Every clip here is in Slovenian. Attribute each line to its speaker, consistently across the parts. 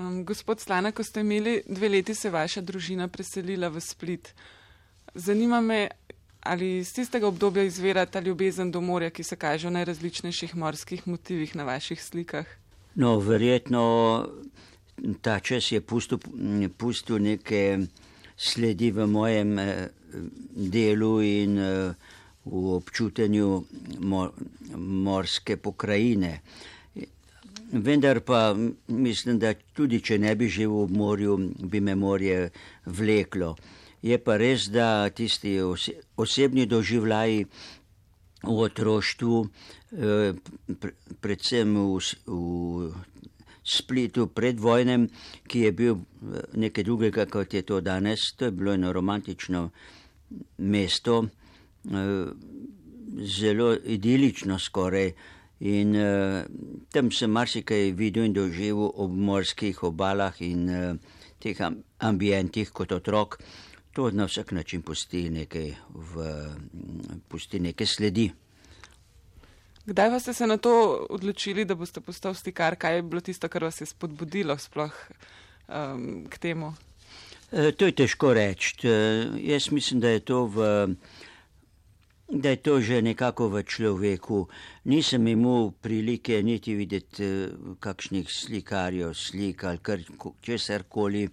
Speaker 1: Um, gospod Slana, ko ste imeli dve leti, se vaša družina preselila v Split. Zanima me, ali iz tistega obdobja izvira ta ljubezen do morja, ki se kaže v najrazličnejših morskih motivih na vaših slikah?
Speaker 2: No, verjetno ta čas je pustil, pustil neke sledi v mojem eh, delu in eh, v občutenju morske pokrajine. Vendar pa mislim, da tudi če ne bi živel v morju, bi me morje vleklo. Je pa res, da tisti osebni doživljaji v otroštvu, eh, predvsem v, v Splitu pred vojnem, ki je bil eh, nekaj drugega, kot je to danes. To je bilo eno romantično mesto, eh, zelo idilično skoraj. In uh, tam sem marsikaj videl in doživel ob morskih obalah in uh, teh ambientih kot otrok. To na vsak način pusti nekaj, v, pusti nekaj sledi.
Speaker 1: Kdaj ste se na to odločili, da boste postal slikar? Kaj je bilo tisto, kar vas je spodbudilo sploh um, k temu?
Speaker 2: E, to je težko reči. E, jaz mislim, da je, v, da je to že nekako v človeku. Nisem imel prilike niti videti e, kakšnih slikarjev, slik ali kar česar koli.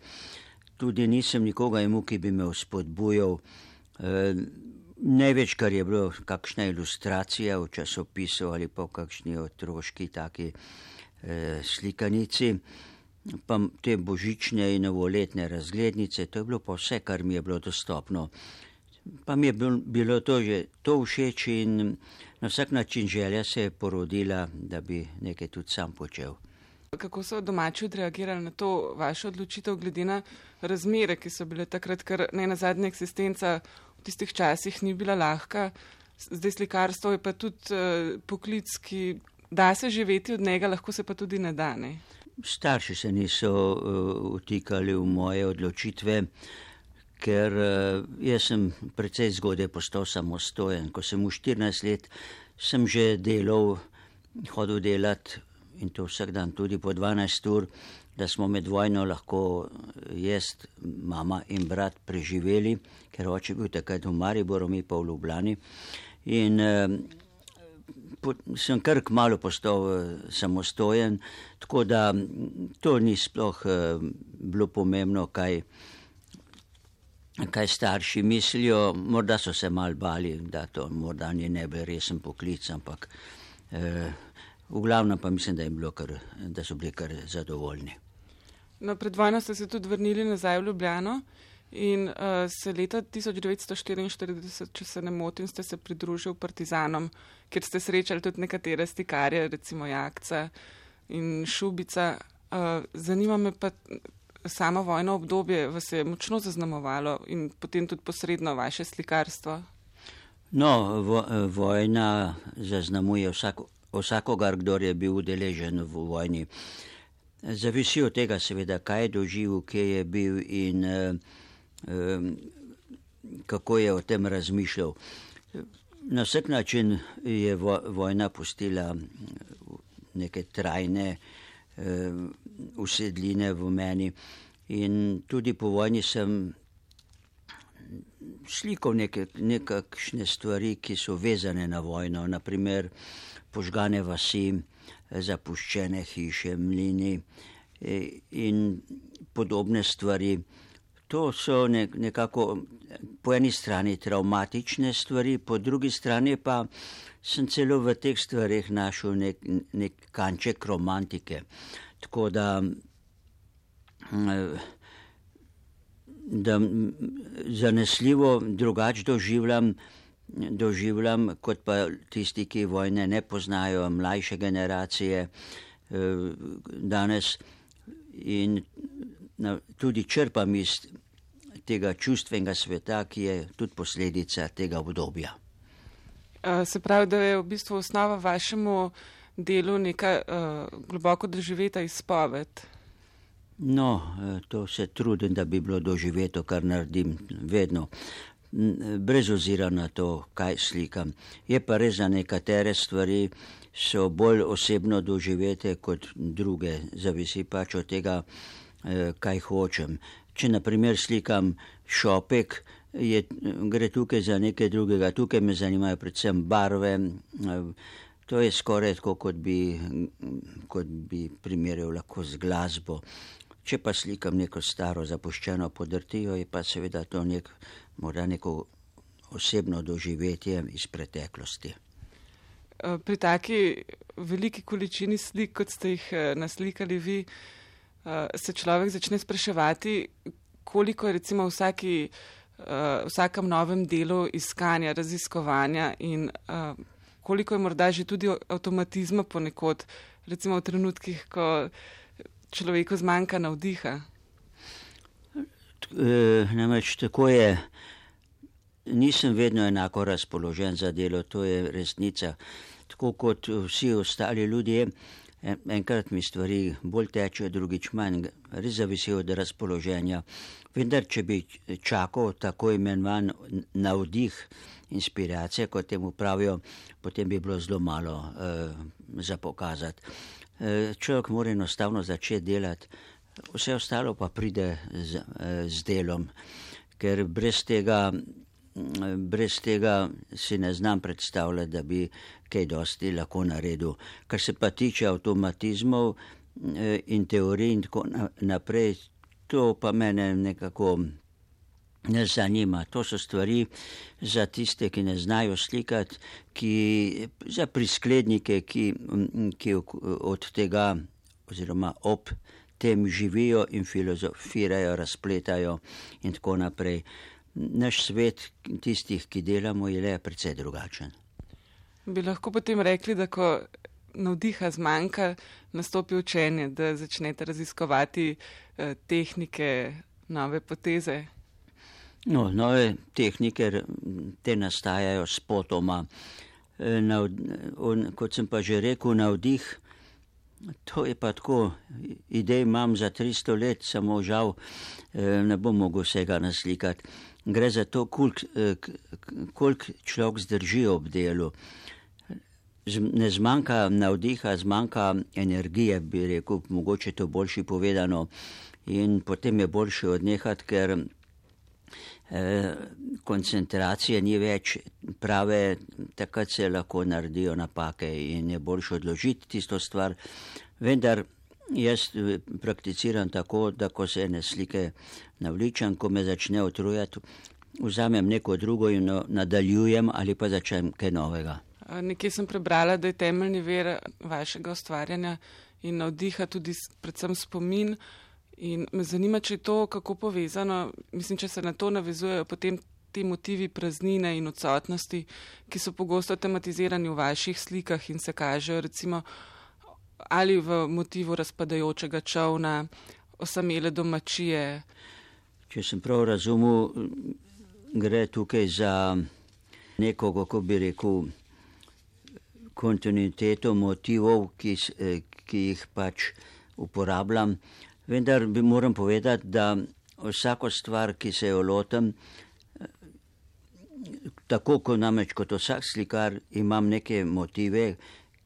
Speaker 2: Tudi nisem nikoga imel, ki bi me spodbujal. E, Največ, kar je bilo, kakšna ilustracija v časopisu ali pa v kakšni otroški taki eh, slikanici, pa te božične in novoletne razglednice, to je bilo pa vse, kar mi je bilo dostopno. Pa mi je bilo to že to všeč in na vsak način želja se je porodila, da bi nekaj tudi sam počel.
Speaker 1: Kako so domači odreagirali na to vašo odločitev, glede na razmere, ki so bile takrat, ker ne na zadnje eksistenca tistih časih ni bila lahka. Zdaj slikarstvo je pa tudi uh, poklic, ki da se živeti od njega, lahko se pa tudi ne da. Ne?
Speaker 2: Starši se niso uh, v moje odločitve, ker uh, jaz sem precej zgodaj postal samostojen. Ko sem v 14 let, sem že delal, hodil delat in to vsak dan tudi po 12 ur, da smo med vojno lahko jaz, mama in brat preživeli, ker oče bil takrat v Mariboru, mi pa v Ljubljani. In eh, sem kar k malu postal eh, samostojen, tako da to ni sploh eh, bilo pomembno, kaj, kaj starši mislijo. Morda so se mal bali, da to morda ni ne bi resen poklic, ampak eh, v glavnem pa mislim, da, kar, da so bili kar zadovoljni.
Speaker 1: No, pred vojno ste se tudi vrnili nazaj v Ljubljano in uh, se leta 1944, če se ne motim, ste se pridružili partizanom, kjer ste srečali tudi nekatere stikarje, recimo Jakca in Šubica. Uh, zanima me pa samo vojno obdobje, vas je močno zaznamovalo in potem tudi posredno vaše slikarstvo.
Speaker 2: No, vo, vojna zaznamuje vsako, vsakogar, kdo je bil udeležen v vojni. Zavisi od tega, seveda, kaj je doživel, kje je bil in uh, kako je o tem razmišljal. Na vsak način je vo, vojna pustila neke trajne uh, usedline v meni in tudi po vojni sem slikal neke, nekakšne stvari, ki so vezane na vojno, naprimer požgane vasi zapuščene hiše, mlini e, in podobne stvari. To so nekako po eni strani traumatične stvari, po drugi strani pa sem celo v teh stvarih našel nek, nek kanček romantike. Tako da, da zanesljivo drugače doživljam doživljam, kot pa tisti, ki vojne ne poznajo, mlajše generacije danes in tudi črpam iz tega čustvenega sveta, ki je tudi posledica tega obdobja.
Speaker 1: Se pravi, da je v bistvu osnova vašemu delu neka uh, globoko doživeta izpoved.
Speaker 2: No, to se trudim, da bi bilo doživeto, kar naredim vedno brez ozira na to, kaj slikam. Je pa res za nekatere stvari so bolj osebno doživete kot druge, zavisi pač od tega, kaj hočem. Če naprimer slikam šopek, je, gre tukaj za nekaj drugega. Tukaj me zanimajo predvsem barve. To je skoraj tako, kot bi, kot bi primerjal lahko z glasbo. Če pa slikam neko staro zapuščeno podrtijo, je pa seveda to nek, morda neko osebno doživetje iz preteklosti.
Speaker 1: Eh, pri taki veliki količini slik, kot ste jih eh, naslikali vi, eh, se človek začne spraševati, koliko je recimo vsaki, vsakem novem delu iskanja, raziskovanja in koliko je morda že tudi avtomatizma ponekod, recimo v trenutkih, ko človeku zmanjka navdiha.
Speaker 2: Namreč tako je nisem vedno enako razpoložen za delo, to je resnica. Tako kot vsi ostali ljudje, enkrat mi stvari bolj tečejo, drugič manj, res zavisi od razpoloženja. Vendar, če bi čakal tako imenovan navdih, inspiracija, kot temu pravijo, potem bi bilo zelo malo uh, za pokazati. Uh, človek mora enostavno začeti delati, vse ostalo pa pride z, uh, z delom, ker brez tega brez tega si ne znam predstavljati, da bi kaj dosti lahko naredil. Kar se pa tiče avtomatizmov eh, in teorij in tako naprej, to pa mene nekako ne zanima. To so stvari za tiste, ki ne znajo slikati, ki, za prisklednike, ki, ki od tega oziroma ob tem živijo in filozofirajo, razpletajo in tako naprej naš svet, tistih, ki delamo, je le precej drugačen.
Speaker 1: Bi lahko potem rekli, da ko navdiha zmanjka, nastopi učenje, da začnete raziskovati eh, tehnike, nove poteze?
Speaker 2: No, nove tehnike te nastajajo spotoma. Eh, Nav, on, kot sem pa že rekel, navdih, to je pa tako, idej imam za 300 let, samo žal eh, ne bom mogel vsega naslikati gre za to, koliko kolik človek zdrži ob delu. Ne zmanjka navdiha, zmanjka energije, bi rekel, mogoče to boljši povedano, in potem je boljše odnehati, ker eh, koncentracije ni več prave, takrat se lahko naredijo napake in je boljše odložiti tisto stvar. Vendar Jaz eh, prakticiram tako, da ko se ene slike navličam, ko me začne utrujati, vzamem neko drugo in nadaljujem ali pa začnem kaj novega.
Speaker 1: Nekje sem prebrala, da je temeljni ver vašega ustvarjanja in navdiha tudi predvsem spomin. In me zanima, če je to kako povezano, mislim, če se na to navezujejo potem ti motivi praznine in odsotnosti, ki so pogosto tematizirani v vaših slikah in se kažejo recimo ali v motivu razpadajočega čovna, osamele domačije.
Speaker 2: Če sem prav razumel, gre tukaj za neko, kako bi rekel, kontinuiteto motivov, ki, ki jih pač uporabljam. Vendar bi moram povedati, da vsako stvar, ki se jo lotem, tako kot namreč kot vsak slikar, imam neke motive,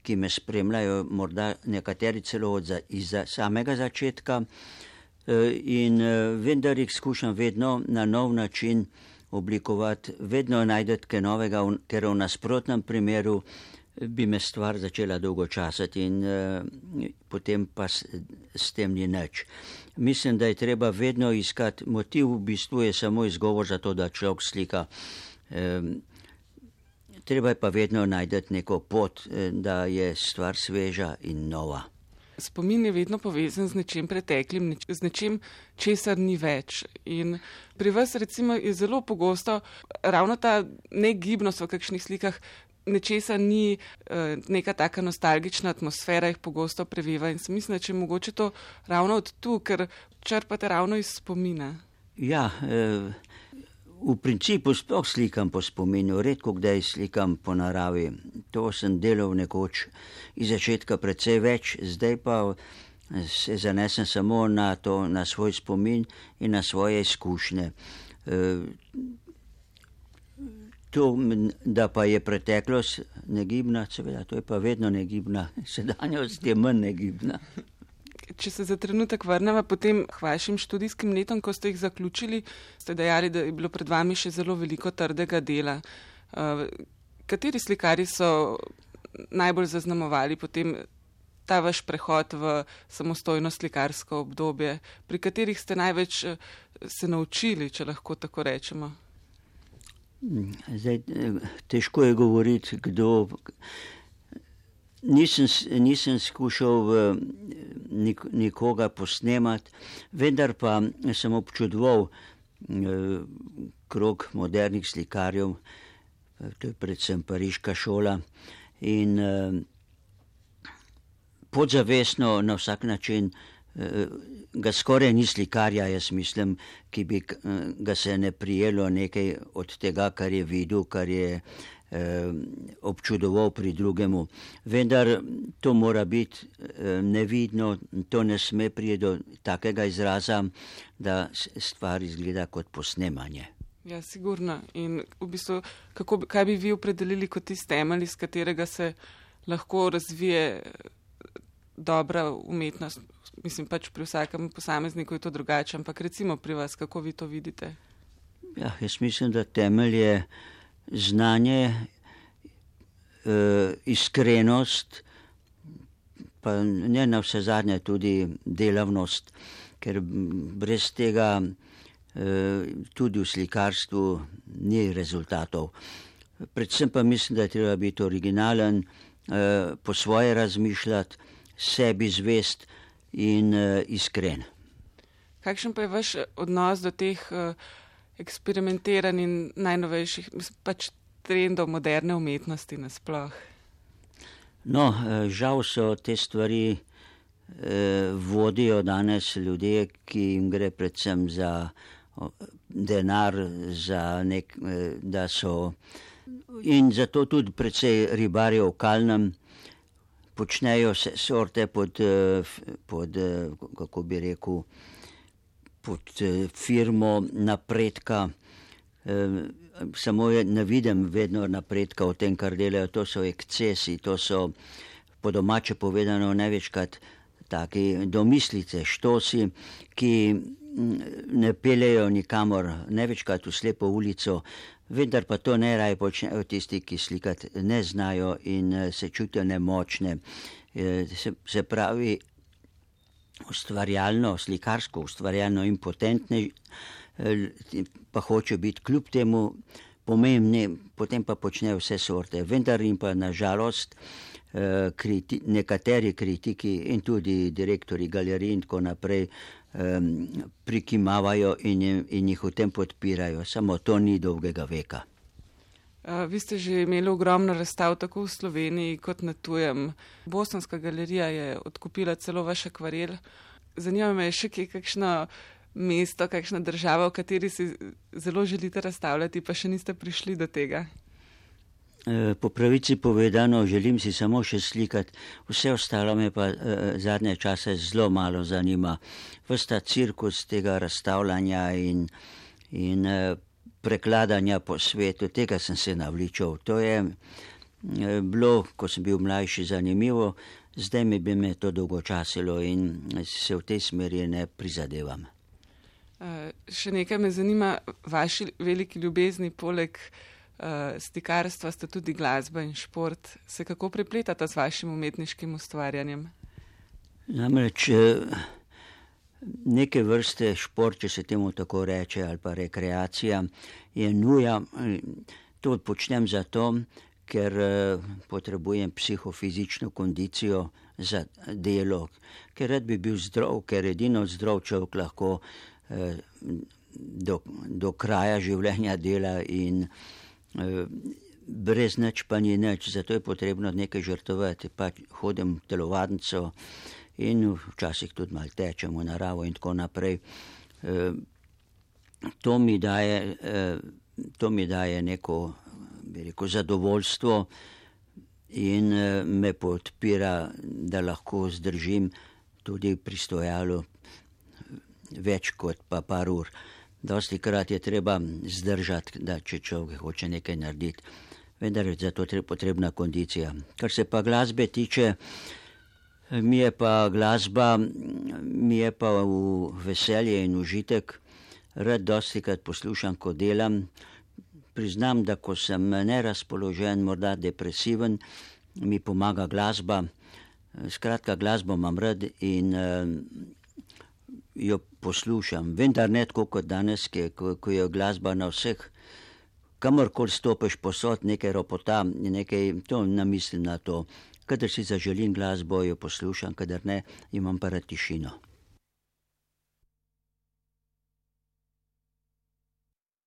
Speaker 2: ki me spremljajo, morda nekateri celo od za, iz samega začetka. E, in vendar jih skušam vedno na nov način oblikovati, vedno najdete kaj novega, ker v nasprotnem primeru bi me stvar začela dolgočasati in eh, potem pa s, s tem ni nič. Mislim, da je treba vedno iskati motiv, v bistvu je samo izgovor za to, da človek slika. Eh, treba je pa vedno najti neko pot, eh, da je stvar sveža in nova.
Speaker 1: Spomin je vedno povezan z nečim preteklim, z nečim, česar ni več. In pri vas, recimo, je zelo pogosto ravno ta negibnost v kakšnih slikah, nečesa ni, eh, neka taka nostalgična atmosfera jih pogosto preveva. In sem mislila, če je mogoče to ravno od tu, ker črpate ravno iz spomina.
Speaker 2: Ja, eh, V principu sploh slikam po spominu, redko kdaj slikam po naravi. To sem delal nekoč iz začetka precej več, zdaj pa se zanesem samo na, to, na svoj spomin in na svoje izkušnje. To, da pa je preteklost negibna, seveda, to je pa vedno negibna, sedanjost je manj negibna.
Speaker 1: Če se za trenutek vrnemo potem k vašim študijskim letom, ko ste jih zaključili, ste dejali, da je bilo pred vami še zelo veliko trdega dela. Uh, kateri slikari so najbolj zaznamovali potem ta vaš prehod v samostojno slikarsko obdobje, pri katerih ste največ uh, se naučili, če lahko tako rečemo?
Speaker 2: Zdaj, težko je govoriti, kdo. Nisem, nisem skušal nik, nikoga posnemati, vendar pa sem občudoval krog modernih slikarjev, to je predvsem pariška šola. In podzavestno na vsak način ga skoraj ni slikarja, jaz mislim, ki bi ga se ne prijelo nekaj od tega, kar je videl, kar je eh, občudoval pri drugemu. Vendar to mora biti eh, nevidno, to ne sme priti do takega izraza, da stvar izgleda kot posnemanje.
Speaker 1: Ja, sigurno. In v bistvu, kako, kaj bi vi opredelili kot tisti temelj, iz katerega se lahko razvije dobra umetnost? Mislim, pač pri vsakem posamezniku je to drugače, ampak recimo pri vas, kako vi to vidite?
Speaker 2: Ja, jaz mislim, da temelj je znanje, eh, iskrenost, pa ne na vse zadnje tudi delavnost, ker brez tega eh, tudi v slikarstvu ni rezultatov. Predvsem pa mislim, da je treba biti originalen, eh, po svoje razmišljati, sebi zvest in uh, iskren.
Speaker 1: Kakšen pa je vaš odnos do teh uh, eksperimentiranih in najnovejših pač trendov moderne umetnosti nasploh?
Speaker 2: No, žal so te stvari uh, vodijo danes ljudje, ki jim gre predvsem za denar, za nek, uh, da so in zato tudi predvsej ribarijo v kalnem počnejo se sorte pod, eh, pod, eh, kako bi rekel, pod eh, firmo napredka. Samo ne vidim vedno napredka v tem, kar delajo. To so ekscesi, to so po domače povedano največkrat taki domislice, štosi, ki mm, ne pelejo nikamor, največkrat v slepo ulico, vendar pa to ne raj počnejo tisti, ki slikati ne znajo in eh, se čutijo nemočne. Eh, se, se pravi, ustvarjalno, slikarsko, ustvarjalno impotentne, eh, pa hočejo biti kljub temu pomembni, potem pa počnejo vse sorte. Vendar jim pa nažalost kriti, nekateri kritiki in tudi direktori galerij in tako naprej um, prikimavajo in, in jih v tem podpirajo. Samo to ni dolgega veka.
Speaker 1: Uh, vi ste že imeli ogromno razstav tako v Sloveniji kot na tujem. Bosanska galerija je odkupila celo vaš akvarel. Zanima me še, kje kakšno mesto, kakšna država, v kateri si zelo želite razstavljati, pa še niste prišli do tega.
Speaker 2: Eh, po pravici povedano, želim si samo še slikati, vse ostalo me pa eh, zadnje čase zelo malo zanima. Vsta cirkus tega razstavljanja in, in eh, prekladanja po svetu, tega sem se navličal. To je bilo, ko sem bil mlajši, zanimivo, zdaj mi bi me to dolgočasilo in se v tej smeri ne prizadevam.
Speaker 1: Še nekaj me zanima, vaši veliki ljubezni poleg uh, stikarstva sta tudi glasba in šport. Se kako prepletata z vašim umetniškim ustvarjanjem?
Speaker 2: Namreč eh, neke vrste šport, če se temu tako reče, ali pa rekreacija, je nuja. To počnem zato, ker eh, potrebujem psihofizično kondicijo za delo, ker rad bi bil zdrav, ker edino zdrav človek lahko do, do kraja življenja dela in Eh, brez nič pa ni nič, zato je potrebno nekaj žrtovati. Pa hodim v telovadnico in včasih tudi malo tečem v naravo in tako naprej. Eh, to mi daje, eh, to mi daje neko rekel, zadovoljstvo in me podpira, da lahko zdržim tudi pri stojalu več kot pa par ur. Dosti krat je treba zdržati, da če človek hoče nekaj narediti. Vendar je za to potrebna kondicija. Kar se pa glasbe tiče, mi je pa glasba, mi je pa v veselje in užitek. Rad dosti krat poslušam, ko delam. Priznam, da ko sem nerazpoložen, morda depresiven, mi pomaga glasba. Skratka, glasbo imam rad in jo poslušam. Vendar ne tako kot danes, ko, ko je glasba na vseh, kamorkoli stopiš posod, nekaj ropota, nekaj, to ne mislim na to. Kadar si zaželim glasbo, jo poslušam, kadar ne, imam pa tišino.